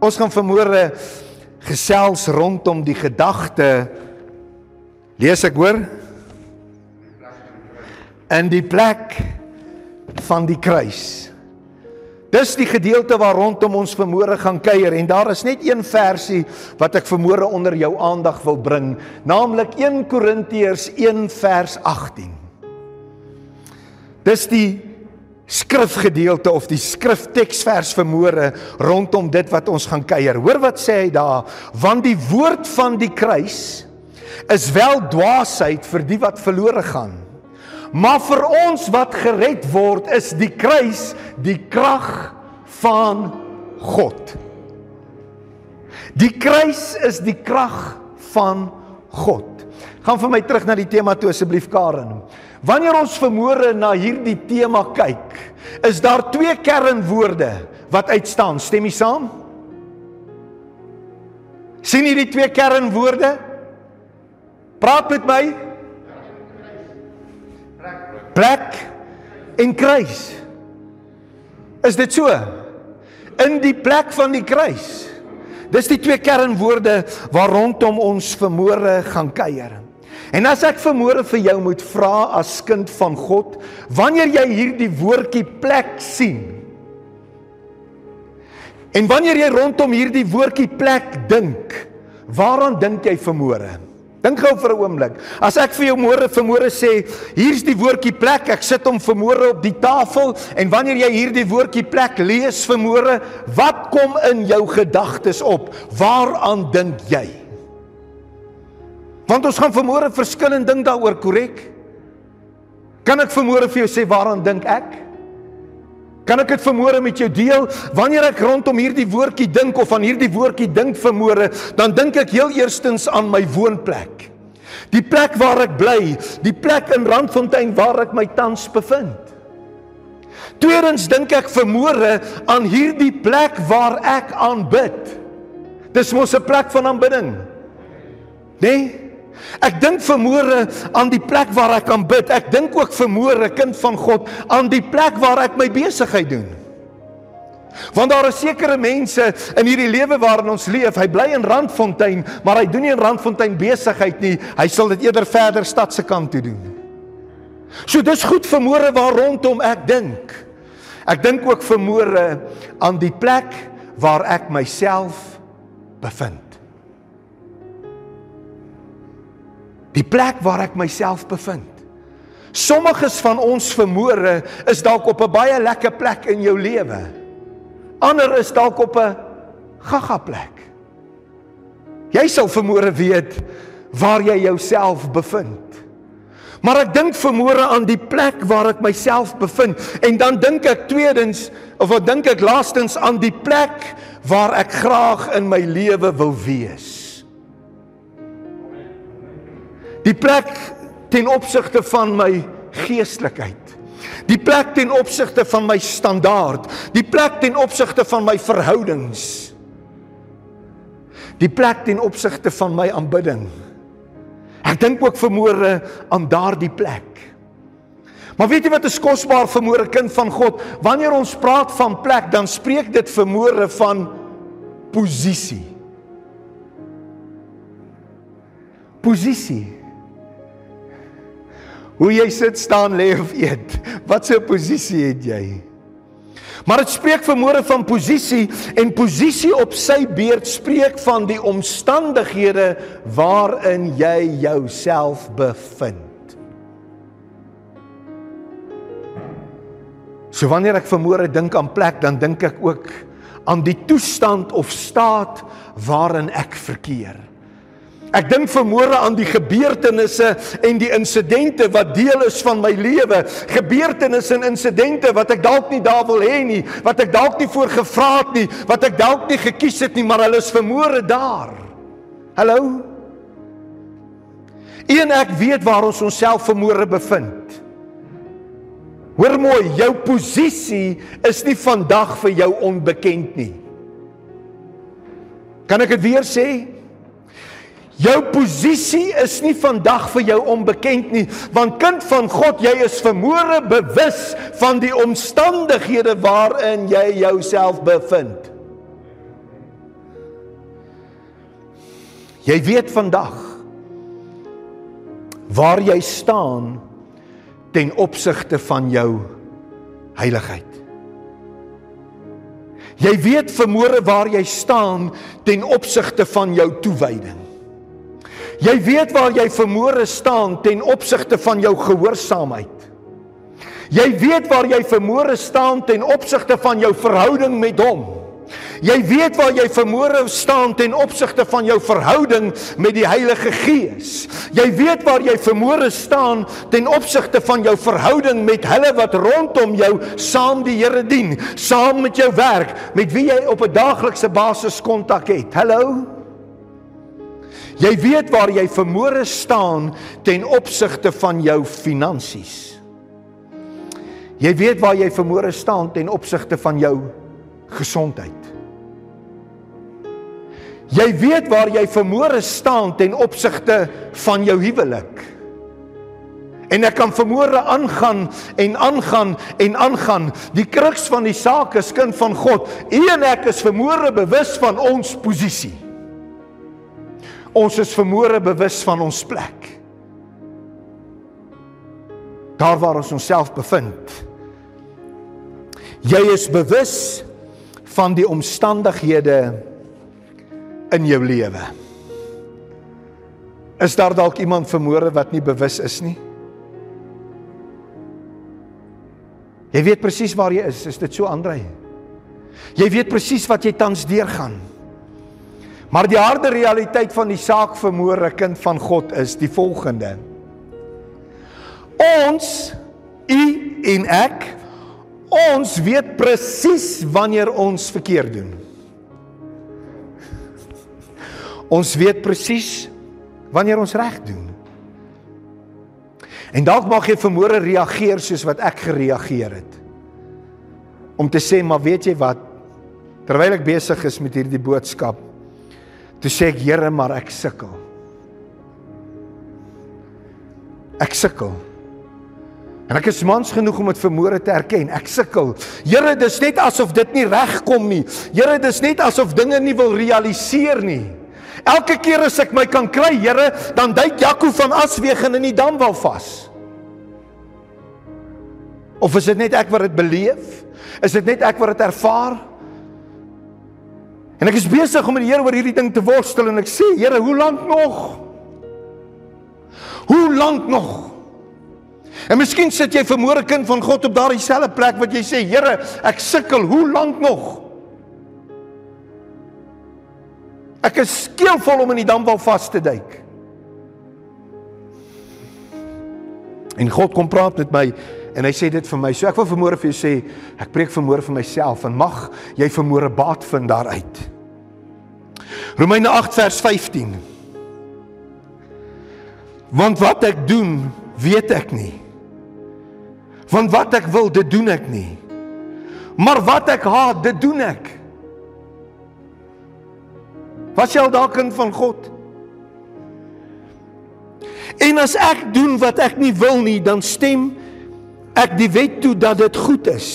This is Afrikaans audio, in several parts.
Ons gaan vanmôre gesels rondom die gedagte lees ek hoor in die plek van die kruis. Dis die gedeelte waar rondom ons vanmôre gaan kuier en daar is net een versie wat ek vanmôre onder jou aandag wil bring, naamlik 1 Korintiërs 1 vers 18. Dis die skrifgedeelte of die skrifteksvers vanmôre rondom dit wat ons gaan kuier. Hoor wat sê hy daar? Want die woord van die kruis is wel dwaasheid vir die wat verlore gaan. Maar vir ons wat gered word, is die kruis die krag van God. Die kruis is die krag van God. Gaan vir my terug na die tema toe asseblief Karen. Wanneer ons vermoere na hierdie tema kyk, is daar twee kernwoorde wat uitstaan. Stem jy saam? sien jy die twee kernwoorde? Praat met my. Plek en kruis. Is dit so? In die plek van die kruis. Dis die twee kernwoorde waar rondom ons vermoere gaan kuier. En as ek vermoere vir jou moet vra as kind van God, wanneer jy hierdie woordjie plek sien. En wanneer jy rondom hierdie woordjie plek dink, waaraan dink jy vermoere? Dink gou vir 'n oomblik. As ek vir jou môre vermoere sê, hier's die woordjie plek, ek sit hom vermoere op die tafel en wanneer jy hierdie woordjie plek lees vermoere, wat kom in jou gedagtes op? Waaraan dink jy? Want ons gaan vermoere verskillend ding daaroor, korrek? Kan ek vermoere vir jou sê waaraan dink ek? Kan ek dit vermoere met jou deel? Wanneer ek rondom hierdie woordjie dink of aan hierdie woordjie dink vermoere, dan dink ek heel eerstens aan my woonplek. Die plek waar ek bly, die plek in Randfontein waar ek my tans bevind. Tweedens dink ek vermoere aan hierdie plek waar ek aanbid. Dis mos 'n plek van aanbidding. Nee? Ek dink vermoere aan die plek waar ek kan bid. Ek dink ook vermoere kind van God aan die plek waar ek my besigheid doen. Want daar is sekere mense in hierdie lewe waarin ons leef. Hy bly in Randfontein, maar hy doen nie in Randfontein besigheid nie. Hy sal dit eerder verder stad se kant toe doen. So dis goed vermoere waar rondom ek dink. Ek dink ook vermoere aan die plek waar ek myself bevind. Die plek waar ek myself bevind. Sommiges van ons vermoere is dalk op 'n baie lekker plek in jou lewe. Ander is dalk op 'n gaga plek. Jy sal vermoere weet waar jy jouself bevind. Maar ek dink vermoere aan die plek waar ek myself bevind en dan dink ek tweedens of wat dink ek laastens aan die plek waar ek graag in my lewe wil wees. Die plek ten opsigte van my geestelikheid. Die plek ten opsigte van my standaard, die plek ten opsigte van my verhoudings. Die plek ten opsigte van my aanbidding. Ek dink ook vermoere aan daardie plek. Maar weet jy wat is kosbaar vermoere kind van God? Wanneer ons praat van plek, dan spreek dit vermoere van posisie. Posisie. Hoe jy sit, staan, lê of eet. Wat 'n posisie het jy? Maar dit spreek vermoere van posisie en posisie op sy beurt spreek van die omstandighede waarin jy jouself bevind. So wanneer ek vermoere dink aan plek, dan dink ek ook aan die toestand of staat waarin ek verkeer. Ek dink vermoere aan die gebeurtenisse en die insidente wat deel is van my lewe. Gebeurtenisse en insidente wat ek dalk nie daar wil hê nie, wat ek dalk nie voor gevra het nie, wat ek dalk nie gekies het nie, maar hulle is vermoere daar. Hallo. En ek weet waar ons onsself vermoere bevind. Hoor mooi, jou posisie is nie vandag vir jou onbekend nie. Kan ek dit weer sê? Jou posisie is nie vandag vir jou onbekend nie, want kind van God, jy is vermoere bewus van die omstandighede waarin jy jouself bevind. Jy weet vandag waar jy staan ten opsigte van jou heiligheid. Jy weet vermoere waar jy staan ten opsigte van jou toewyding. Jy weet waar jy vermoere staan ten opsigte van jou gehoorsaamheid. Jy weet waar jy vermoere staan ten opsigte van jou verhouding met hom. Jy weet waar jy vermoere staan ten opsigte van jou verhouding met die Heilige Gees. Jy weet waar jy vermoere staan ten opsigte van jou verhouding met hulle wat rondom jou saam die Here dien, saam met jou werk, met wie jy op 'n daaglikse basis kontak het. Hallo. Jy weet waar jy vermoere staan ten opsigte van jou finansies. Jy weet waar jy vermoere staan ten opsigte van jou gesondheid. Jy weet waar jy vermoere staan ten opsigte van jou huwelik. En ek kan vermoere aangaan en aangaan en aangaan. Die kruks van die saak is kind van God. U en ek is vermoere bewus van ons posisie. Ons is vermoere bewus van ons plek. Daar waar ons onsself bevind. Jy is bewus van die omstandighede in jou lewe. Is daar dalk iemand vermoere wat nie bewus is nie? Jy weet presies waar jy is, is dit so Andre? Jy weet presies wat jy tans deurgaan. Maar die harde realiteit van die saak vermoere kind van God is die volgende. Ons u en ek ons weet presies wanneer ons verkeerd doen. Ons weet presies wanneer ons reg doen. En dalk mag jy vermoere reageer soos wat ek gereageer het. Om te sê, maar weet jy wat? Terwyl ek besig is met hierdie boodskap, toe sê ek, Here, maar ek sukkel. Ek sukkel. En ek is mans genoeg om dit vermoere te erken. Ek sukkel. Here, dis net asof dit nie regkom nie. Here, dis net asof dinge nie wil realiseer nie. Elke keer as ek my kan kry, Here, dan duik Jaco van Aswegen in die dam wel vas. Of is dit net ek wat dit beleef? Is dit net ek wat dit ervaar? En ek is besig om met die Here oor hierdie ding te worstel en ek sê, Here, hoe lank nog? Hoe lank nog? En miskien sit jy vermoere kind van God op daardie selfde plek wat jy sê, Here, ek sukkel, hoe lank nog? Ek is skeelvol om in die damwal vas te duik. En God kom praat met my en hy sê dit vir my. So ek wil vermoere vir jou sê, ek preek vermoere vir myself en mag jy vermoere baat vind daaruit. Romeine 8 vers 15. Want wat ek doen, weet ek nie. Want wat ek wil, dit doen ek nie. Maar wat ek haat, dit doen ek. Was jy al daar kind van God? En as ek doen wat ek nie wil nie, dan stem ek die wet toe dat dit goed is.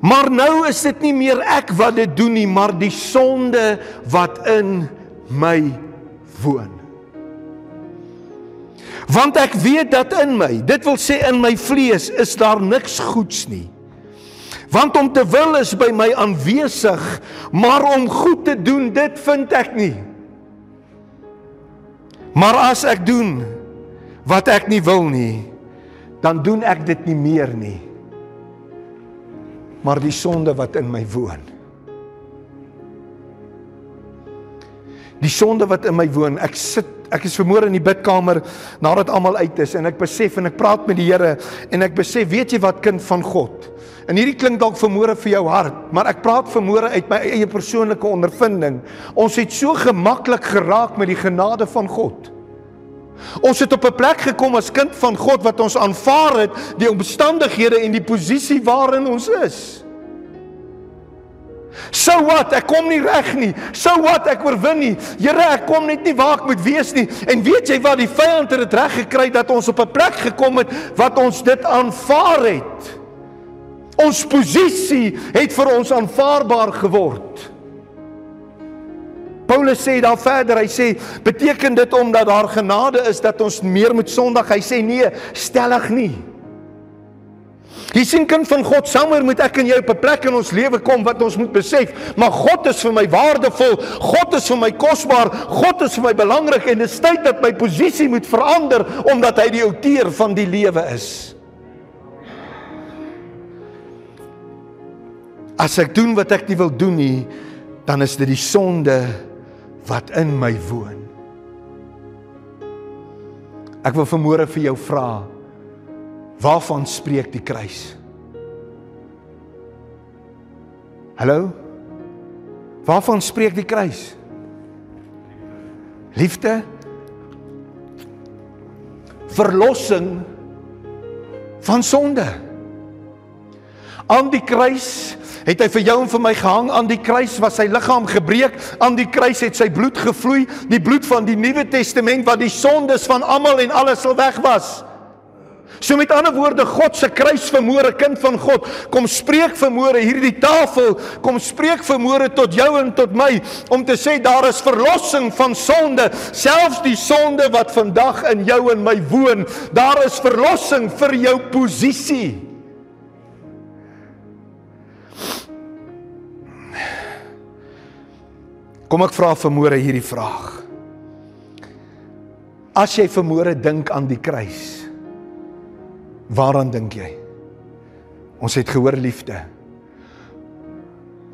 Maar nou is dit nie meer ek wat dit doen nie, maar die sonde wat in my woon. Want ek weet dat in my, dit wil sê in my vlees, is daar niks goeds nie. Want om te wil is by my aanwesig, maar om goed te doen, dit vind ek nie. Maar as ek doen wat ek nie wil nie, dan doen ek dit nie meer nie. Maar die sonde wat in my woon. Die sonde wat in my woon, ek sit ek is vermoor in die bidkamer nadat almal uit is en ek besef en ek praat met die Here en ek besef, weet jy wat kind van God? En hierdie klink dalk vermoere vir jou hart, maar ek praat vermoere uit my eie persoonlike ondervinding. Ons het so gemaklik geraak met die genade van God. Ons het op 'n plek gekom as kind van God wat ons aanvaar het die omstandighede en die posisie waarin ons is. So wat, ek kom nie reg nie. So wat, ek oorwin nie. Here, ek kom net nie waar ek moet wees nie. En weet jy wat, die vyand het dit reg gekry dat ons op 'n plek gekom het wat ons dit aanvaar het. Ons posisie het vir ons aanvaarbaar geword. Paulus sê daar verder, hy sê beteken dit omdat daar genade is dat ons meer moet sondig? Hy sê nee, stellig nie. Jy sien kind van God, sommer moet ek en jy op 'n plek in ons lewe kom wat ons moet besef, maar God is vir my waardevol, God is vir my kosbaar, God is vir my belangrik en dit is tyd dat my posisie moet verander omdat hy die outeur van die lewe is. As ek doen wat ek nie wil doen nie, dan is dit die sonde wat in my woon. Ek wil vanmôre vir jou vra, waarvan spreek die kruis? Hallo? Waarvan spreek die kruis? Liefde? Verlossing van sonde. Aan die kruis het hy vir jou en vir my gehang aan die kruis? Was sy liggaam gebreek? Aan die kruis het sy bloed gevloei. Die bloed van die nuwe testament wat die sondes van almal en alles sal weg was So met ander woorde God se kruis vermoere kind van God. Kom spreek vermoere hierdie tafel. Kom spreek vermoere tot jou en tot my om te sê daar is verlossing van sonde. Selfs die sonde wat vandag in jou en my woon daar is verlossing vir jou posisie Kom ek vra vermoere hierdie vraag. As jy vermoere dink aan die kruis, waaraan dink jy? Ons het gehoor liefde.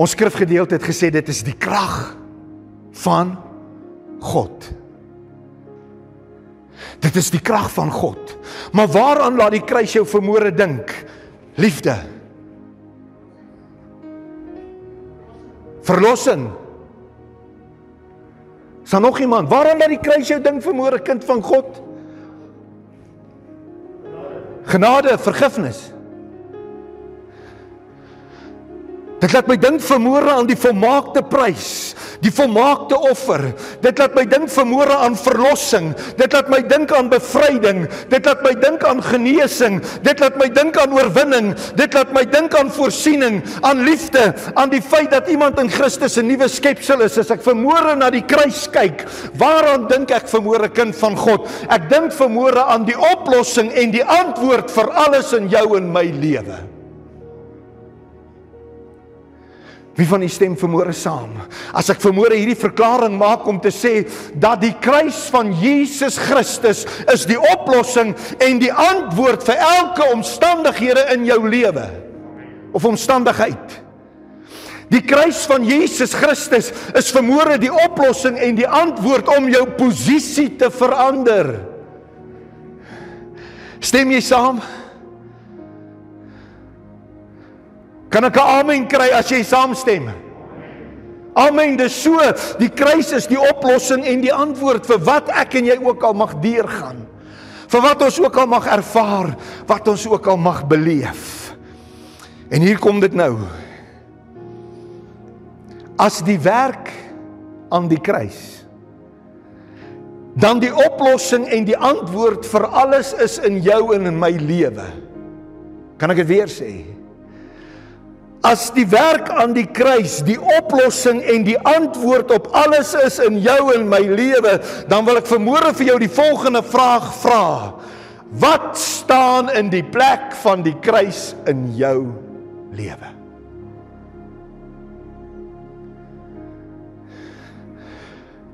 Ons skrifgedeelte het gesê dit is die krag van God. Dit is die krag van God. Maar waaraan laat die kruis jou vermoere dink? Liefde. Verlossing. Is daar nog iemand? Waarom dat die kruis jou ding vermoor 'n kind van God? Genade, vergifnis. Dit laat my dink vermoere aan die volmaakte prys die volmaakte offer. Dit laat my dink vermoere aan verlossing. Dit laat my dink aan bevryding. Dit laat my dink aan genesing. Dit laat my dink aan oorwinning. Dit laat my dink aan voorsiening, aan liefde, aan die feit dat iemand in Christus 'n nuwe skepsel is. As ek vermoere na die kruis kyk, waaraan dink ek vermoere kind van God? Ek dink vermoere aan die oplossing en die antwoord vir alles in jou en my lewe. Wie van u stem vermoere saam? As ek vermoere hierdie verklaring maak om te sê dat die kruis van Jesus Christus is die oplossing en die antwoord vir elke omstandighede in jou lewe of omstandigheid. Die kruis van Jesus Christus is vermoere die oplossing en die antwoord om jou posisie te verander. Stem jy saam? Kan ek 'n amen kry as jy saamstem? Amen. Dis so, die kruis is die oplossing en die antwoord vir wat ek en jy ook al mag deurgaan. Vir wat ons ook al mag ervaar, wat ons ook al mag beleef. En hier kom dit nou. As die werk aan die kruis dan die oplossing en die antwoord vir alles is in jou en in my lewe. Kan ek dit weer sê? As die werk aan die kruis die oplossing en die antwoord op alles is in jou en my lewe, dan wil ek vermoere vir jou die volgende vraag vra. Wat staan in die plek van die kruis in jou lewe?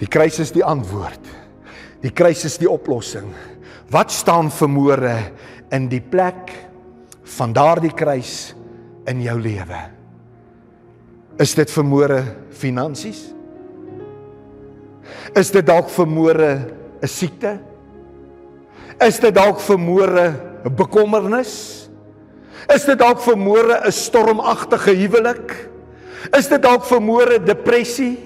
Die kruis is die antwoord. Die kruis is die oplossing. Wat staan vermoere in die plek van daardie kruis? In jou lewe? Is dit vermoere finansies? Is dit dalk vermoere 'n siekte? Is dit dalk vermoere 'n bekommernis? Is dit dalk vermoere 'n stormagtige huwelik? Is dit dalk vermoere depressie?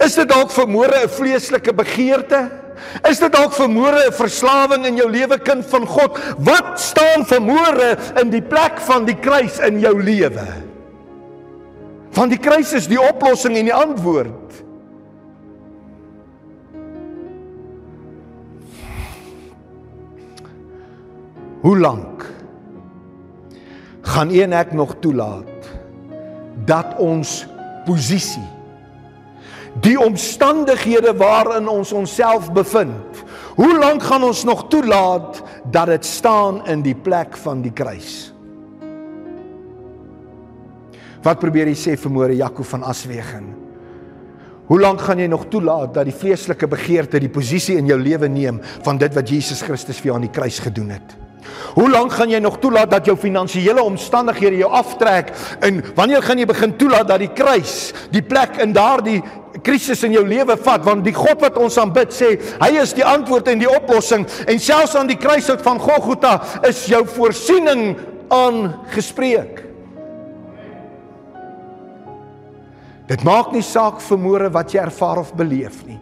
Is dit dalk vermoere 'n vleeslike begeerte? Is dit dalk vermoere 'n verslawing in jou lewe kind van God? Wat staan vermoere in die plek van die kruis in jou lewe? Van die kruis is die oplossing en die antwoord. Hoe lank gaan een ek nog toelaat dat ons posisie die omstandighede waarin ons onsself bevind. Hoe lank gaan ons nog toelaat dat dit staan in die plek van die kruis? Wat probeer jy sê vermoere Jakob van Aswegen? Hoe lank gaan jy nog toelaat dat die vleeslike begeerte die posisie in jou lewe neem van dit wat Jesus Christus vir jou aan die kruis gedoen het? Hoe lank gaan jy nog toelaat dat jou finansiële omstandighede jou aftrek en wanneer gaan jy begin toelaat dat die kruis die plek in daardie krisis in jou lewe vat want die God wat ons aanbid sê hy is die antwoord en die oplossing en selfs aan die kruishout van Golgotha is jou voorsiening aangespreek. Dit maak nie saak vermoere wat jy ervaar of beleef nie.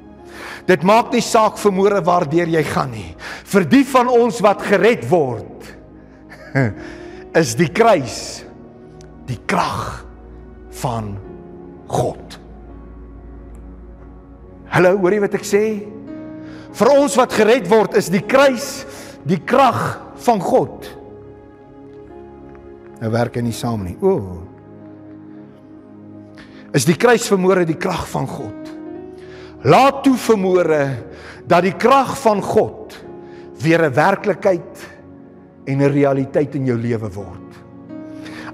Dit maak nie saak vermoere waardeur jy gaan nie. Vir die van ons wat gered word, is die kruis die krag van God. Hallo, hoor jy wat ek sê? Vir ons wat gered word, is die kruis die krag van God. Nou werk hy nie saam nie. O. Is die kruis vermoere die krag van God? Laat toe vermoere dat die krag van God weer 'n werklikheid en 'n realiteit in jou lewe word.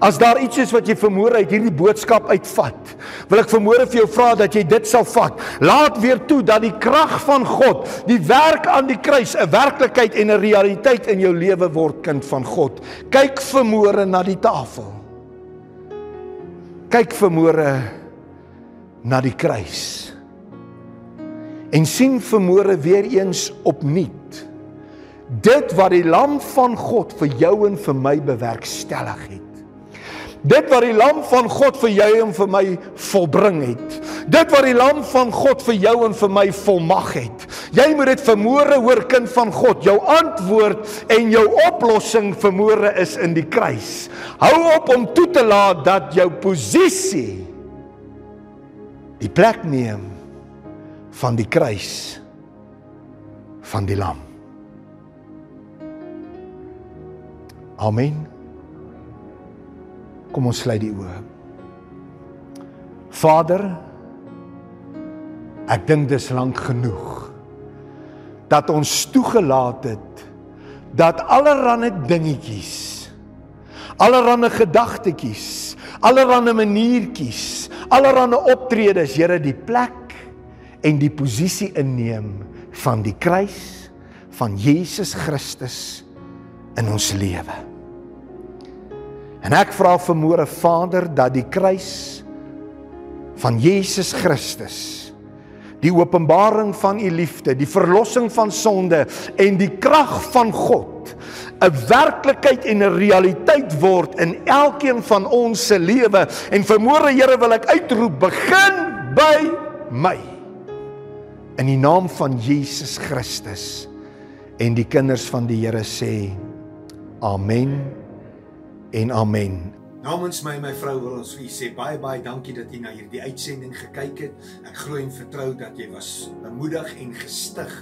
As daar iets is wat jy vermoere uit hierdie boodskap uitvat, wil ek vermoere vir jou vra dat jy dit sal vat. Laat weer toe dat die krag van God, die werk aan die kruis 'n werklikheid en 'n realiteit in jou lewe word, kind van God. Kyk vermoere na die tafel. Kyk vermoere na die kruis en sien vermoere weer eens opnuut. Dit wat die lam van God vir jou en vir my bewerkstellig het. Dit wat die lam van God vir jou en vir my volbring het. Dit wat die lam van God vir jou en vir my volmag het. Jy moet dit vermoere hoor kind van God. Jou antwoord en jou oplossing vermoere is in die kruis. Hou op om toe te laat dat jou posisie die plek neem van die kruis van die lam. Amen. Kom ons sluit die oë. Vader, ek dink dis lank genoeg dat ons toegelaat het dat allerlei dingetjies, allerlei gedagtetjies, allerlei maniertjies, allerlei optredes, Here, die plek en die posisie inneem van die kruis van Jesus Christus in ons lewe. En ek vra vermoere Vader dat die kruis van Jesus Christus die openbaring van u liefde, die verlossing van sonde en die krag van God 'n werklikheid en 'n realiteit word in elkeen van ons se lewe en vermoere Here wil ek uitroep begin by my in die naam van Jesus Christus en die kinders van die Here sê amen en amen. Namens my en my vrou wil ons vir u sê baie baie dankie dat u na hierdie uitsending gekyk het. Ek glo en vertrou dat jy was bemoedig en gestig